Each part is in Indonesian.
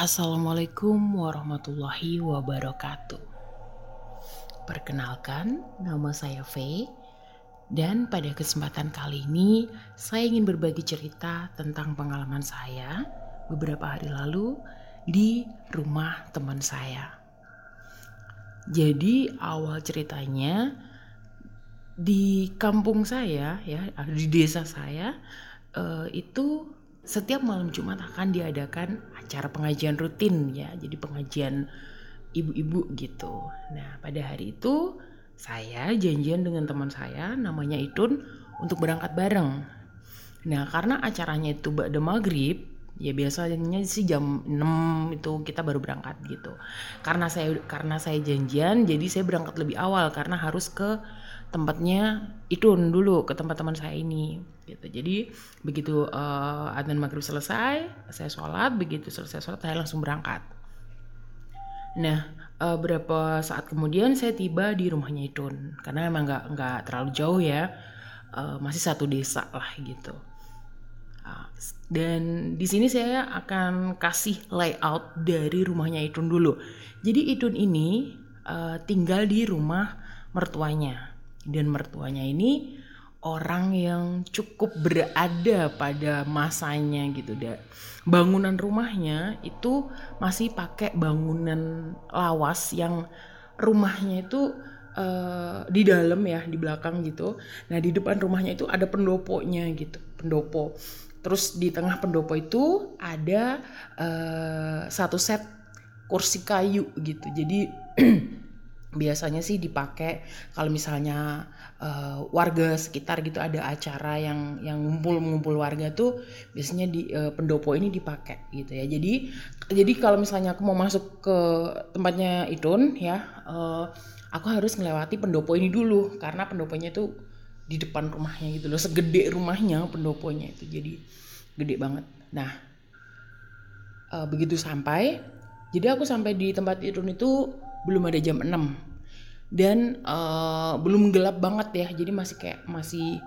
Assalamualaikum warahmatullahi wabarakatuh. Perkenalkan, nama saya V dan pada kesempatan kali ini saya ingin berbagi cerita tentang pengalaman saya beberapa hari lalu di rumah teman saya. Jadi awal ceritanya di kampung saya ya, di desa saya eh, itu setiap malam Jumat akan diadakan acara pengajian rutin ya. Jadi pengajian ibu-ibu gitu. Nah, pada hari itu saya janjian dengan teman saya namanya Itun untuk berangkat bareng. Nah, karena acaranya itu pada maghrib, ya biasanya sih jam 6 itu kita baru berangkat gitu. Karena saya karena saya janjian, jadi saya berangkat lebih awal karena harus ke tempatnya Itun dulu ke tempat teman saya ini gitu. Jadi begitu uh, adzan maghrib selesai, saya sholat, begitu selesai sholat saya langsung berangkat. Nah, uh, berapa saat kemudian saya tiba di rumahnya Itun karena memang nggak nggak terlalu jauh ya, uh, masih satu desa lah gitu. Uh, dan di sini saya akan kasih layout dari rumahnya Itun dulu. Jadi Itun ini uh, tinggal di rumah mertuanya dan mertuanya ini orang yang cukup berada pada masanya gitu bangunan rumahnya itu masih pakai bangunan lawas yang rumahnya itu uh, di dalam ya di belakang gitu. Nah di depan rumahnya itu ada pendoponya gitu pendopo. Terus di tengah pendopo itu ada uh, satu set kursi kayu gitu. Jadi biasanya sih dipakai kalau misalnya uh, warga sekitar gitu ada acara yang yang ngumpul-ngumpul warga tuh biasanya di uh, pendopo ini dipakai gitu ya. Jadi jadi kalau misalnya aku mau masuk ke tempatnya Itun ya uh, aku harus melewati pendopo ini dulu karena pendoponya itu di depan rumahnya gitu loh segede rumahnya pendoponya itu. Jadi gede banget. Nah uh, begitu sampai jadi aku sampai di tempat Itun itu belum ada jam 6 dan uh, belum gelap banget ya jadi masih kayak masih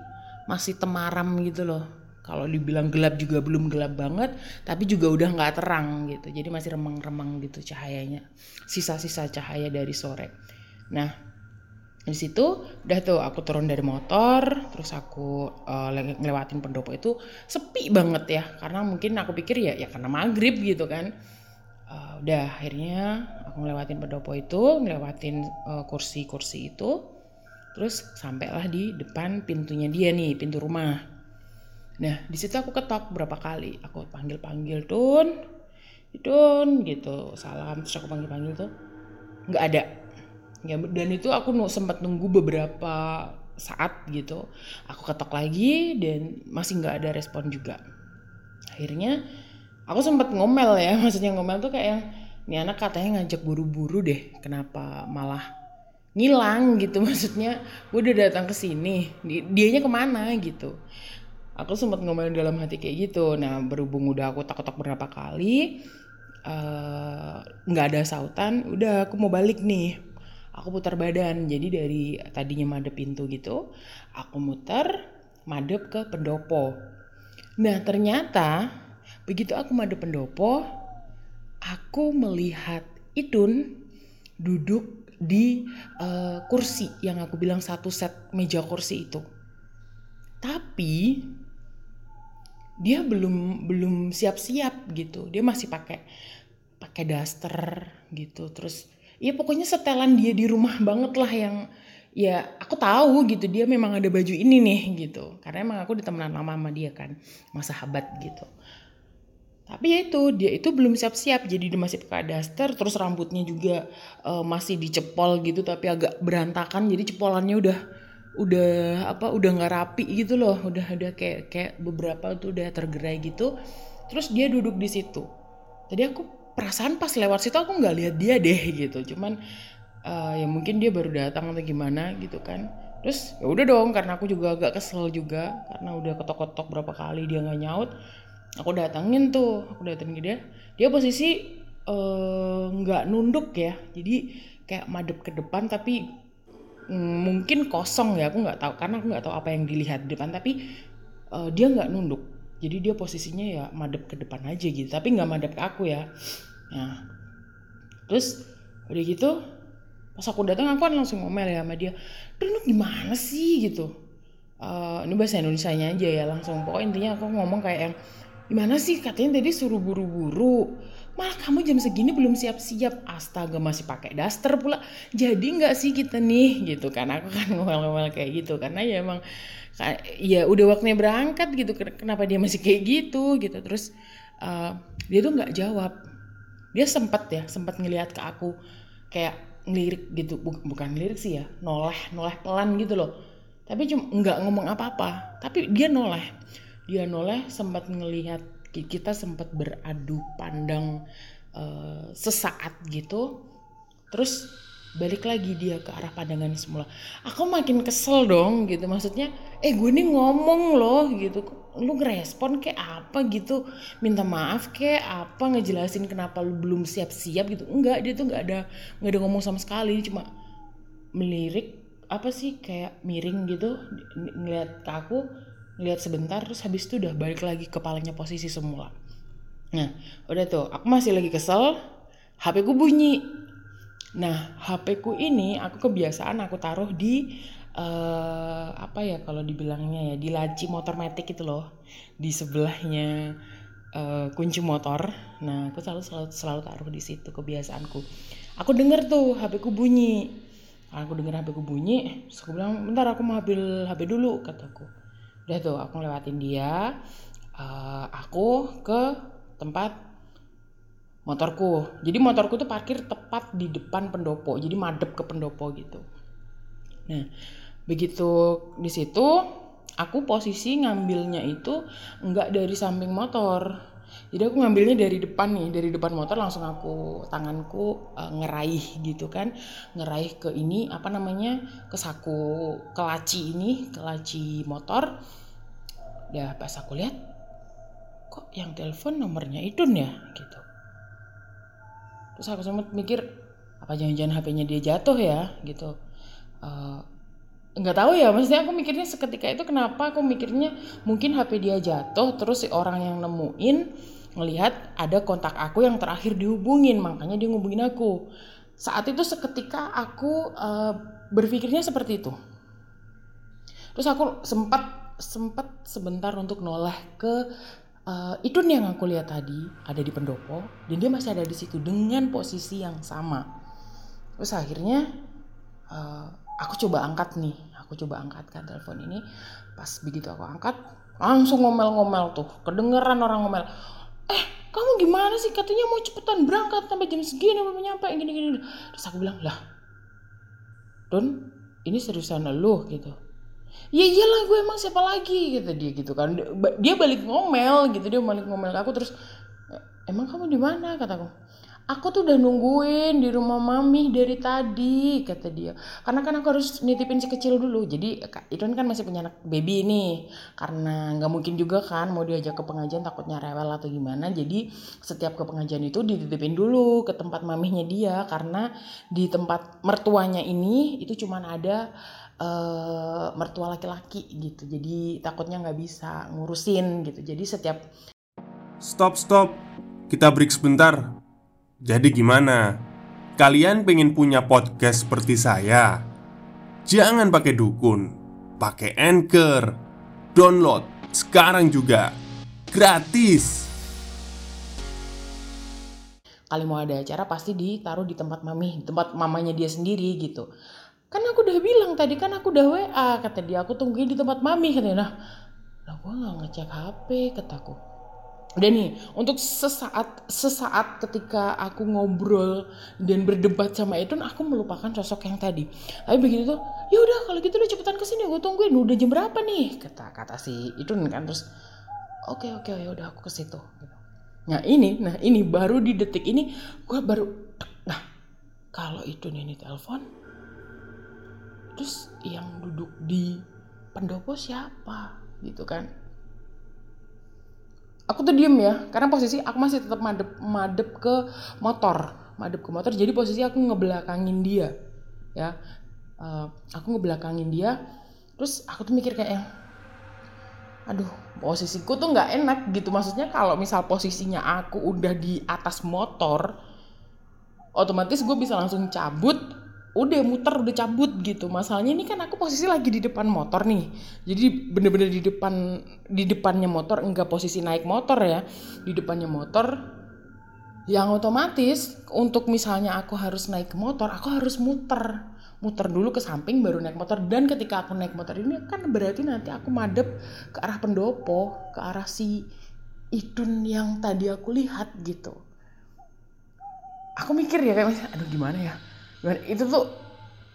masih temaram gitu loh. Kalau dibilang gelap juga belum gelap banget tapi juga udah nggak terang gitu. Jadi masih remang-remang gitu cahayanya sisa-sisa cahaya dari sore. Nah di situ udah tuh aku turun dari motor terus aku uh, ngelewatin pendopo itu sepi banget ya. Karena mungkin aku pikir ya ya karena maghrib gitu kan uh, udah akhirnya aku ngelewatin pendopo itu ngelewatin uh, kursi-kursi itu. Terus sampailah di depan pintunya dia nih pintu rumah. Nah di situ aku ketok berapa kali. Aku panggil panggil tun tun gitu. Salam terus aku panggil panggil tuh. Nggak ada. Ya, dan itu aku sempat nunggu beberapa saat gitu. Aku ketok lagi dan masih nggak ada respon juga. Akhirnya aku sempat ngomel ya maksudnya ngomel tuh kayak yang ini anak katanya ngajak buru-buru deh kenapa malah ngilang gitu. Maksudnya gue udah datang ke sini dianya ke mana gitu. Aku sempat ngomel dalam hati kayak gitu. Nah berhubung udah aku tak-tak berapa kali nggak uh, ada sautan udah aku mau balik nih. Aku putar badan. Jadi dari tadinya madep pintu gitu aku muter madep ke pendopo. Nah ternyata begitu aku madep pendopo aku melihat Idun duduk di uh, kursi yang aku bilang satu set meja kursi itu. Tapi dia belum belum siap-siap gitu. Dia masih pakai pakai daster gitu. Terus ya pokoknya setelan dia di rumah banget lah yang ya aku tahu gitu dia memang ada baju ini nih gitu karena emang aku ditemenan lama sama dia kan masa sahabat gitu tapi ya itu dia itu belum siap-siap jadi dia masih pakai daster terus rambutnya juga uh, masih dicepol gitu tapi agak berantakan jadi cepolannya udah udah apa udah nggak rapi gitu loh. Udah udah kayak kayak beberapa tuh udah tergerai gitu. Terus dia duduk di situ. Tadi aku perasaan pas lewat situ aku nggak lihat dia deh gitu. Cuman uh, ya mungkin dia baru datang atau gimana gitu kan. Terus ya udah dong karena aku juga agak kesel juga karena udah ketok-ketok berapa kali dia nggak nyaut aku datangin tuh aku datengin dia. Dia posisi eh, nggak uh, nunduk ya. Jadi kayak madep ke depan tapi mm, mungkin kosong ya aku nggak tahu. Karena aku nggak tahu apa yang dilihat di depan. Tapi uh, dia nggak nunduk. Jadi dia posisinya ya madep ke depan aja gitu. Tapi nggak madep ke aku ya. Nah terus udah gitu pas aku datang aku kan langsung ngomel ya sama dia. Lu gimana sih? gitu. Uh, ini bahasa Indonesia nya aja ya langsung. Pokoknya intinya aku ngomong kayak yang gimana sih? Katanya tadi suruh buru-buru. Malah kamu jam segini belum siap-siap. Astaga masih pakai daster pula. Jadi nggak sih kita nih? Gitu kan. Aku kan ngomel-ngomel kayak gitu. Karena ya emang ya udah waktunya berangkat gitu. Kenapa dia masih kayak gitu? Gitu. Terus uh, dia tuh nggak jawab. Dia sempat ya sempat ngelihat ke aku. Kayak ngelirik gitu. Bukan lirik sih ya. Noleh noleh pelan gitu loh. Tapi cuma nggak ngomong apa-apa. Tapi dia noleh dia noleh sempat ngelihat kita sempat beradu pandang uh, sesaat gitu. Terus balik lagi dia ke arah pandangan semula. Aku makin kesel dong gitu maksudnya eh gue ini ngomong loh gitu. Lu ngerespon kayak apa gitu? Minta maaf kayak apa? Ngejelasin kenapa lu belum siap-siap gitu? Enggak dia tuh nggak ada nggak ada ngomong sama sekali. Cuma melirik apa sih kayak miring gitu ngeliat aku ngeliat sebentar terus habis itu udah balik lagi kepalanya posisi semula nah udah tuh aku masih lagi kesel HP ku bunyi Nah, HP ku ini aku kebiasaan aku taruh di uh, apa ya kalau dibilangnya ya di laci motor metik itu loh di sebelahnya uh, kunci motor. Nah, aku selalu selalu selalu taruh di situ kebiasaanku. Aku denger tuh HP ku bunyi. Aku denger HP ku bunyi, terus aku bilang, "Bentar aku mau ambil HP dulu," kataku. Udah tuh, aku ngelewatin dia. Uh, aku ke tempat motorku. Jadi motorku tuh parkir tepat di depan pendopo, jadi madep ke pendopo gitu. Nah, begitu di situ aku posisi ngambilnya itu enggak dari samping motor. Jadi aku ngambilnya dari depan nih, dari depan motor langsung aku tanganku uh, ngeraih gitu kan, ngeraih ke ini apa namanya ke saku ke laci ini, ke laci motor. Ya pas aku lihat, kok yang telepon nomornya Idun ya? Gitu. Terus aku sempat mikir apa jangan-jangan HP-nya dia jatuh ya? Gitu. Uh, nggak tahu ya maksudnya aku mikirnya seketika itu kenapa aku mikirnya mungkin HP dia jatuh terus si orang yang nemuin ngelihat ada kontak aku yang terakhir dihubungin makanya dia ngubungin aku. Saat itu seketika aku uh, berpikirnya seperti itu. Terus aku sempat sempat sebentar untuk noleh ke uh, itu nih yang aku lihat tadi ada di pendopo dan dia masih ada di situ dengan posisi yang sama. Terus akhirnya uh, aku coba angkat nih aku coba angkatkan telepon ini. Pas begitu aku angkat langsung ngomel-ngomel tuh. Kedengeran orang ngomel eh kamu gimana sih? Katanya mau cepetan berangkat sampai jam segini mau nyampe gini gini terus aku bilang lah Don ini seriusan lo gitu. Ya iyalah gue emang siapa lagi gitu dia gitu kan. Dia balik ngomel gitu dia balik ngomel ke aku terus emang kamu di mana? kataku aku tuh udah nungguin di rumah mami dari tadi kata dia. Karena kan aku harus nitipin si kecil dulu. Jadi itu kan masih punya anak baby nih. Karena nggak mungkin juga kan mau diajak ke pengajian takutnya rewel atau gimana. Jadi setiap ke pengajian itu dititipin dulu ke tempat maminya dia. Karena di tempat mertuanya ini itu cuman ada uh, mertua laki-laki gitu. Jadi takutnya nggak bisa ngurusin gitu. Jadi setiap stop stop. Kita break sebentar jadi gimana Kalian pengen punya podcast seperti saya? Jangan pakai dukun, pakai Anchor. Download sekarang juga. Gratis. Kali mau ada acara pasti ditaruh di tempat mami, tempat mamanya dia sendiri gitu. Kan aku udah bilang tadi kan aku udah WA kata dia aku tungguin di tempat mami katanya. Nah, nah gue nggak ngecek HP kataku. Dan nih untuk sesaat sesaat ketika aku ngobrol dan berdebat sama itu aku melupakan sosok yang tadi. Tapi begitu tuh, ya udah kalau gitu udah cepetan ke sini gue tungguin udah jam berapa nih kata kata si itu kan terus oke oke ya udah aku ke situ. Gitu. Nah ini, nah ini baru di detik ini gue baru, nah kalau itu nih telepon, terus yang duduk di pendopo siapa gitu kan? Aku tuh diem ya, karena posisi aku masih tetap madep madep ke motor, madep ke motor. Jadi posisi aku ngebelakangin dia, ya. Uh, aku ngebelakangin dia, terus aku tuh mikir kayak aduh posisiku tuh nggak enak gitu maksudnya kalau misal posisinya aku udah di atas motor otomatis gue bisa langsung cabut udah muter udah cabut gitu. Masalahnya ini kan aku posisi lagi di depan motor nih. Jadi bener-bener di depan di depannya motor enggak posisi naik motor ya. Di depannya motor yang otomatis untuk misalnya aku harus naik ke motor aku harus muter. Muter dulu ke samping baru naik motor. Dan ketika aku naik motor ini kan berarti nanti aku madep ke arah pendopo ke arah si idun yang tadi aku lihat gitu. Aku mikir ya kayak aduh gimana ya gimana? itu tuh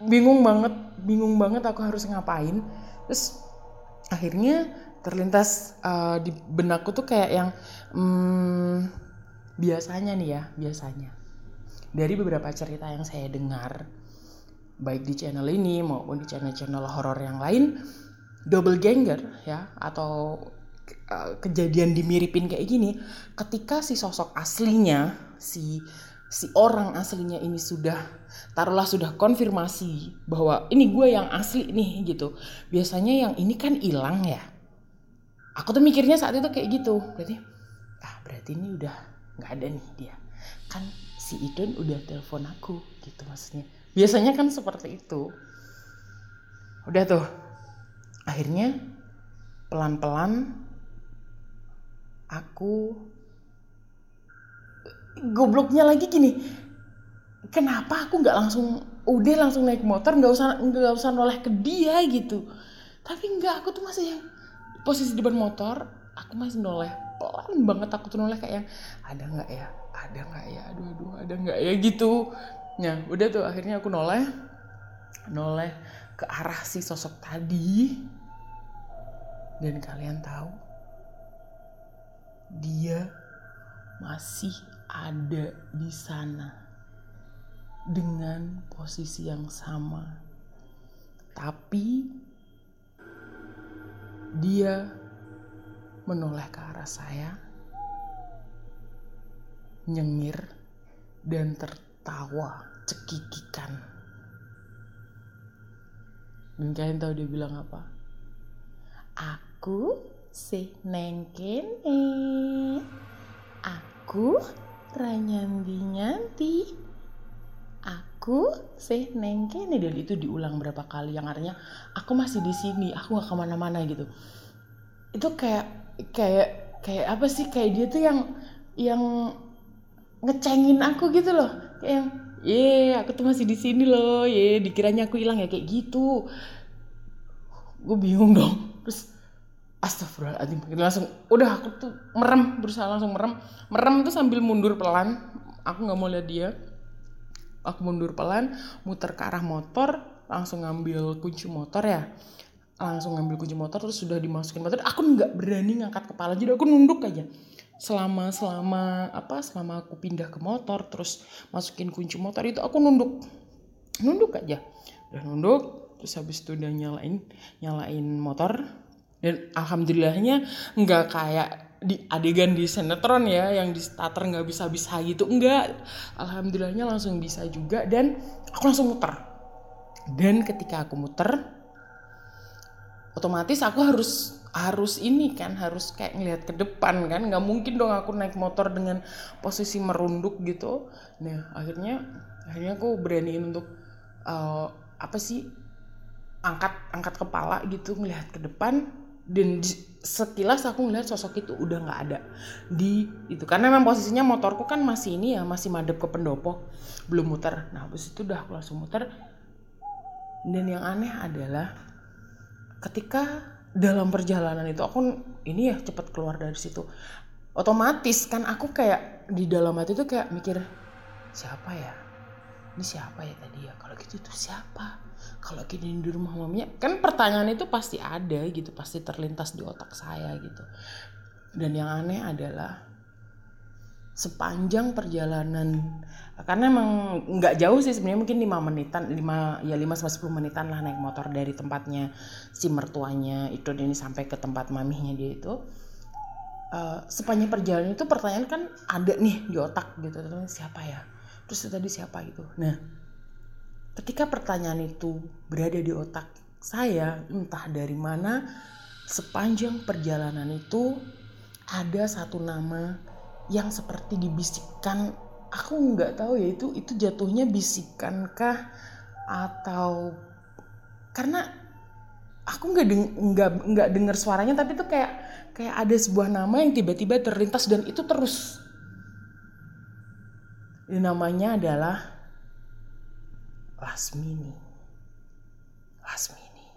bingung banget bingung banget aku harus ngapain terus akhirnya terlintas uh, di benakku tuh kayak yang hmm, biasanya nih ya biasanya dari beberapa cerita yang saya dengar baik di channel ini maupun di channel-channel horor yang lain double ganger ya atau uh, kejadian dimiripin kayak gini ketika si sosok aslinya si si orang aslinya ini sudah taruhlah sudah konfirmasi bahwa ini gue yang asli nih gitu. Biasanya yang ini kan hilang ya. Aku tuh mikirnya saat itu kayak gitu. Berarti ah berarti ini udah nggak ada nih dia. Kan si Idon udah telepon aku gitu maksudnya. Biasanya kan seperti itu. Udah tuh. Akhirnya pelan-pelan aku gobloknya lagi gini kenapa aku nggak langsung udah langsung naik motor nggak usah nggak usah noleh ke dia gitu. Tapi nggak aku tuh masih yang posisi depan motor aku masih noleh. Pelan banget aku tuh noleh kayak yang ada nggak ya? Ada nggak ya? Aduh aduh ada nggak ya? Gitu. Ya, udah tuh akhirnya aku noleh. Noleh ke arah si sosok tadi. Dan kalian tahu dia masih ada di sana dengan posisi yang sama. Tapi dia menoleh ke arah saya, nyengir dan tertawa cekikikan. Dan kalian tahu dia bilang apa? Aku si nengkene. Aku ranyandi Aku si nengkene dan itu diulang berapa kali yang artinya aku masih di sini, aku gak ke mana-mana gitu. Itu kayak kayak kayak apa sih? Kayak dia tuh yang yang ngecengin aku gitu loh. Kayak yang ye aku tuh masih di sini loh ye dikiranya aku hilang ya kayak gitu. Gue bingung dong. Terus astagfirullahaladzim langsung udah aku tuh merem berusaha langsung merem. Merem tuh sambil mundur pelan aku nggak mau lihat dia aku mundur pelan muter ke arah motor langsung ngambil kunci motor ya. Langsung ngambil kunci motor terus sudah dimasukin motor. Aku nggak berani ngangkat kepala jadi aku nunduk aja. Selama selama apa selama aku pindah ke motor terus masukin kunci motor itu aku nunduk. Nunduk aja. Udah nunduk terus habis itu udah nyalain nyalain motor. Dan alhamdulillahnya nggak kayak di adegan di sinetron ya yang di starter nggak bisa bisa gitu enggak. Alhamdulillahnya langsung bisa juga dan aku langsung muter. Dan ketika aku muter otomatis aku harus harus ini kan harus kayak ngelihat ke depan kan. Nggak mungkin dong aku naik motor dengan posisi merunduk gitu. Nah akhirnya akhirnya aku beraniin untuk uh, apa sih angkat angkat kepala gitu ngelihat ke depan dan sekilas aku ngeliat sosok itu udah nggak ada di itu. Karena memang posisinya motorku kan masih ini ya masih madep ke pendopo belum muter. Nah habis itu udah aku langsung muter. Dan yang aneh adalah ketika dalam perjalanan itu aku ini ya cepet keluar dari situ. Otomatis kan aku kayak di dalam hati tuh kayak mikir siapa ya? Ini siapa ya tadi ya? Kalau gitu itu siapa kalau gini di rumah maminya kan pertanyaan itu pasti ada gitu pasti terlintas di otak saya gitu. Dan yang aneh adalah sepanjang perjalanan karena emang nggak jauh sih sebenarnya mungkin lima menitan lima ya lima sampai sepuluh menitan lah naik motor dari tempatnya si mertuanya itu ini sampai ke tempat mamihnya dia itu. Uh, sepanjang perjalanan itu pertanyaan kan ada nih di otak gitu siapa ya? Terus tadi siapa gitu. Nah Ketika pertanyaan itu berada di otak saya, entah dari mana, sepanjang perjalanan itu ada satu nama yang seperti dibisikkan. Aku nggak tahu ya itu itu jatuhnya bisikankah atau karena aku nggak deng nggak nggak dengar suaranya tapi itu kayak kayak ada sebuah nama yang tiba-tiba terlintas dan itu terus. Dan namanya adalah Lasmini. Lasmini.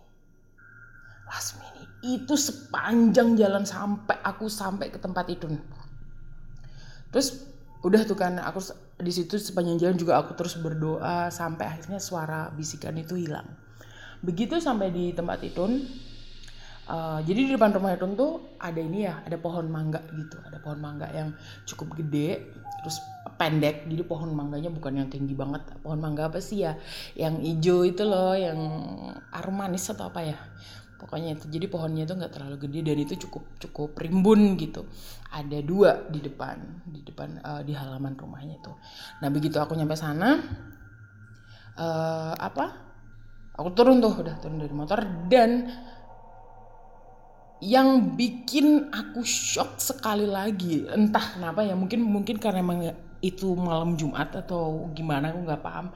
Lasmini. Itu sepanjang jalan sampai aku sampai ke tempat itu. Terus udah tuh kan aku di situ sepanjang jalan juga aku terus berdoa sampai akhirnya suara bisikan itu hilang. Begitu sampai di tempat itu uh, jadi di depan rumah itu tuh ada ini ya, ada pohon mangga gitu, ada pohon mangga yang cukup gede terus pendek jadi pohon mangganya bukan yang tinggi banget. Pohon mangga apa sih ya? Yang hijau itu loh yang aromanis atau apa ya? Pokoknya itu. Jadi pohonnya itu nggak terlalu gede dan itu cukup cukup rimbun gitu. Ada dua di depan di depan uh, di halaman rumahnya itu. Nah begitu aku nyampe sana uh, apa? Aku turun tuh udah turun dari motor dan yang bikin aku shock sekali lagi. Entah kenapa ya mungkin mungkin karena emang itu malam Jumat atau gimana aku nggak paham.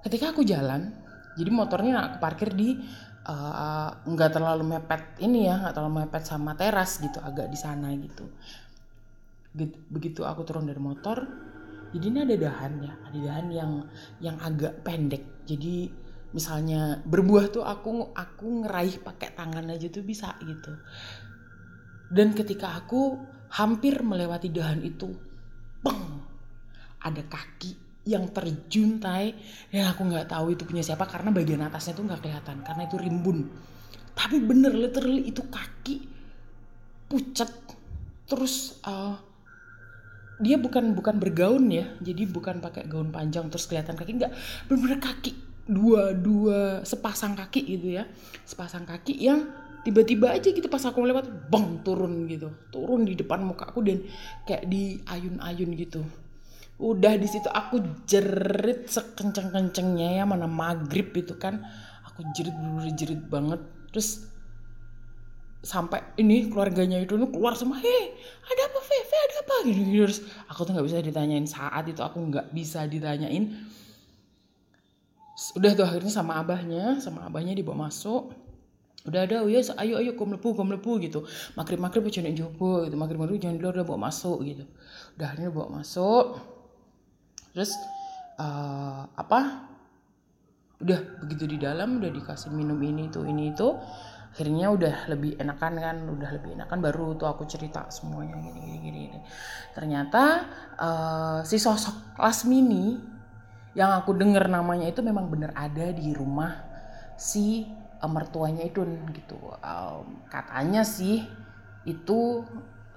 Ketika aku jalan jadi motornya aku parkir di eh, nggak uh, terlalu mepet ini ya nggak terlalu mepet sama teras gitu agak di sana gitu. Begitu aku turun dari motor jadi ini ada dahan ya ada dahan yang yang agak pendek. Jadi misalnya berbuah tuh aku aku ngeraih pakai tangan aja tuh bisa gitu. Dan ketika aku hampir melewati dahan itu peng ada kaki yang terjuntai dan aku nggak tahu itu punya siapa karena bagian atasnya tuh nggak kelihatan karena itu rimbun. Tapi bener literally itu kaki pucat terus uh, dia bukan bukan bergaun ya jadi bukan pakai gaun panjang terus kelihatan kaki nggak. Bener-bener kaki dua dua sepasang kaki gitu ya. Sepasang kaki yang tiba-tiba aja gitu pas aku lewat bang turun gitu. Turun di depan muka aku dan kayak di ayun-ayun gitu. Udah di situ aku jerit sekenceng-kencengnya ya mana maghrib itu kan. Aku jerit bener jerit banget. Terus sampai ini keluarganya itu keluar semua hei ada apa Feve ada apa? Gitu, gitu terus aku tuh nggak bisa ditanyain. Saat itu aku nggak bisa ditanyain udah tuh akhirnya sama abahnya sama abahnya dibawa masuk. Udah ada ya ayo ayo kom lepu kom lepu gitu. Makrib makrib jangan jopo gitu. Makrib makrib jangan dulu udah bawa masuk gitu. Udah akhirnya bawa masuk. Terus uh, apa? Udah begitu di dalam udah dikasih minum ini itu ini itu. Akhirnya udah lebih enakan kan udah lebih enakan baru tuh aku cerita semuanya gini gini gini, gini. ternyata uh, si sosok Lasmini yang aku dengar namanya itu memang benar ada di rumah si uh, mertuanya itu gitu. Um, katanya sih itu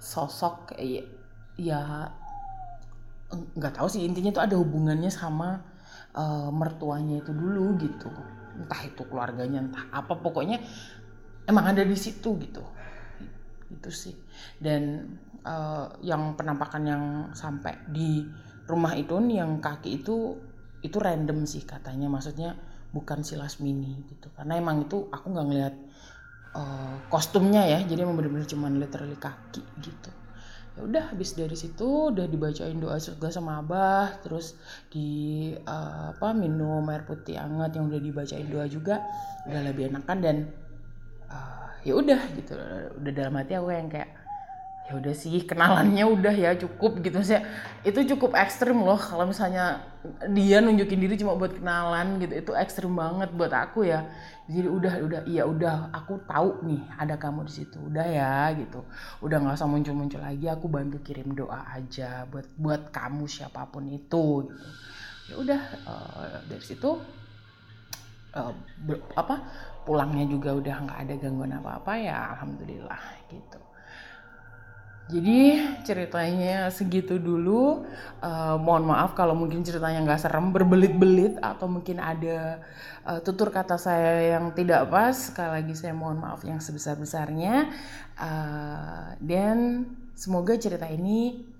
sosok ya, ya nggak tahu sih. Intinya itu ada hubungannya sama uh, mertuanya itu dulu gitu. Entah itu keluarganya entah apa pokoknya emang ada di situ gitu. Itu sih. Dan uh, yang penampakan yang sampai di rumah itu yang kaki itu itu random sih katanya maksudnya bukan si Lasmini gitu. Karena emang itu aku nggak ngeliat uh, kostumnya ya jadi emang bener-bener cuma literally kaki gitu. Ya udah habis dari situ udah dibacain doa juga sama abah terus di uh, apa minum air putih hangat yang udah dibacain doa juga udah lebih enakan dan uh, ya udah gitu. Udah dalam hati aku yang kayak ya udah sih kenalannya udah ya cukup gitu. Sih itu cukup ekstrim loh kalau misalnya dia nunjukin diri cuma buat kenalan gitu. Itu ekstrim banget buat aku ya. Jadi udah udah iya udah aku tahu nih ada kamu di situ. Udah ya gitu. Udah nggak usah muncul muncul lagi aku bantu kirim doa aja buat buat kamu siapa pun itu gitu. Ya udah uh, dari situ uh, ber, apa pulangnya juga udah nggak ada gangguan apa apa ya alhamdulillah gitu jadi ceritanya segitu dulu. Uh, mohon maaf kalau mungkin ceritanya nggak serem, berbelit-belit atau mungkin ada uh, tutur kata saya yang tidak pas. Sekali lagi saya mohon maaf yang sebesar-besarnya. Uh, dan semoga cerita ini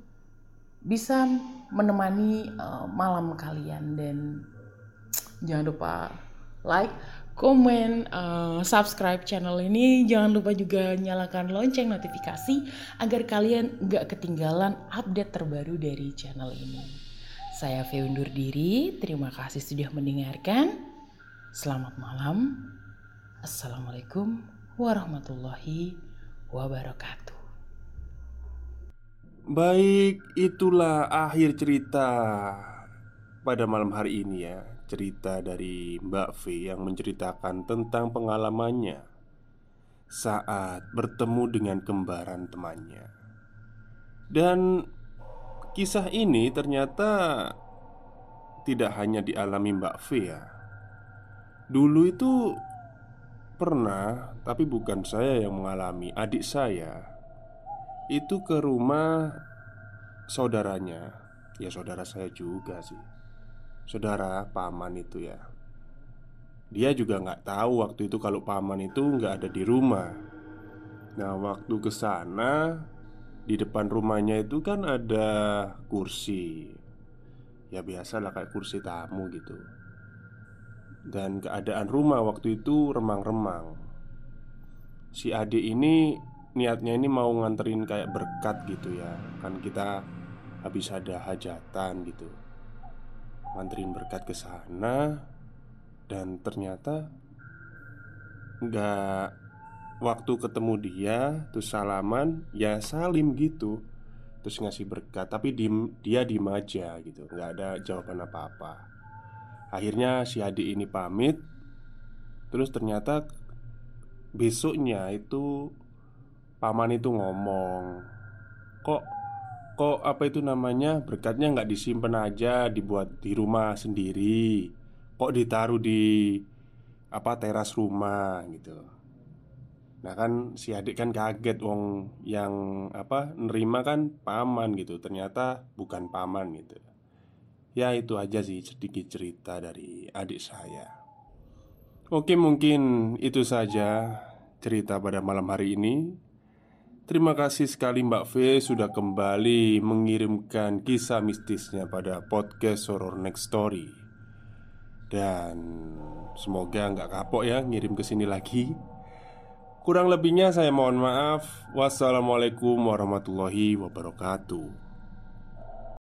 bisa menemani uh, malam kalian dan jangan lupa like, komen, uh, subscribe channel ini. Jangan lupa juga nyalakan lonceng notifikasi agar kalian nggak ketinggalan update terbaru dari channel ini. Saya Fee undur diri, terima kasih sudah mendengarkan. Selamat malam. Assalamualaikum warahmatullahi wabarakatuh. Baik, itulah akhir cerita pada malam hari ini ya cerita dari Mbak V yang menceritakan tentang pengalamannya saat bertemu dengan kembaran temannya. Dan kisah ini ternyata tidak hanya dialami Mbak V ya. Dulu itu pernah, tapi bukan saya yang mengalami, adik saya itu ke rumah saudaranya. Ya saudara saya juga sih Saudara paman itu ya. Dia juga nggak tahu waktu itu kalau paman itu nggak ada di rumah. Nah waktu ke sana Di depan rumahnya itu kan ada kursi. Ya biasa lah kayak kursi tamu gitu. Dan keadaan rumah waktu itu remang-remang. Si adik ini niatnya ini mau nganterin kayak berkat gitu ya. Kan kita habis ada hajatan gitu nganterin berkat ke sana dan ternyata nggak waktu ketemu dia terus salaman ya salim gitu. Terus ngasih berkat tapi di, dia diem aja gitu. Nggak ada jawaban apa apa akhirnya si adik ini pamit. Terus ternyata besoknya itu paman itu ngomong kok Kok apa itu namanya? Berkatnya nggak disimpan aja dibuat di rumah sendiri. Kok ditaruh di apa teras rumah gitu. Nah kan si adik kan kaget wong yang apa nerima kan paman gitu. Ternyata bukan paman gitu. Ya itu aja sih sedikit cerita dari adik saya. Oke mungkin itu saja cerita pada malam hari ini Terima kasih sekali Mbak V sudah kembali mengirimkan kisah mistisnya pada podcast Horror Next Story. Dan semoga nggak kapok ya ngirim ke sini lagi. Kurang lebihnya saya mohon maaf. Wassalamualaikum warahmatullahi wabarakatuh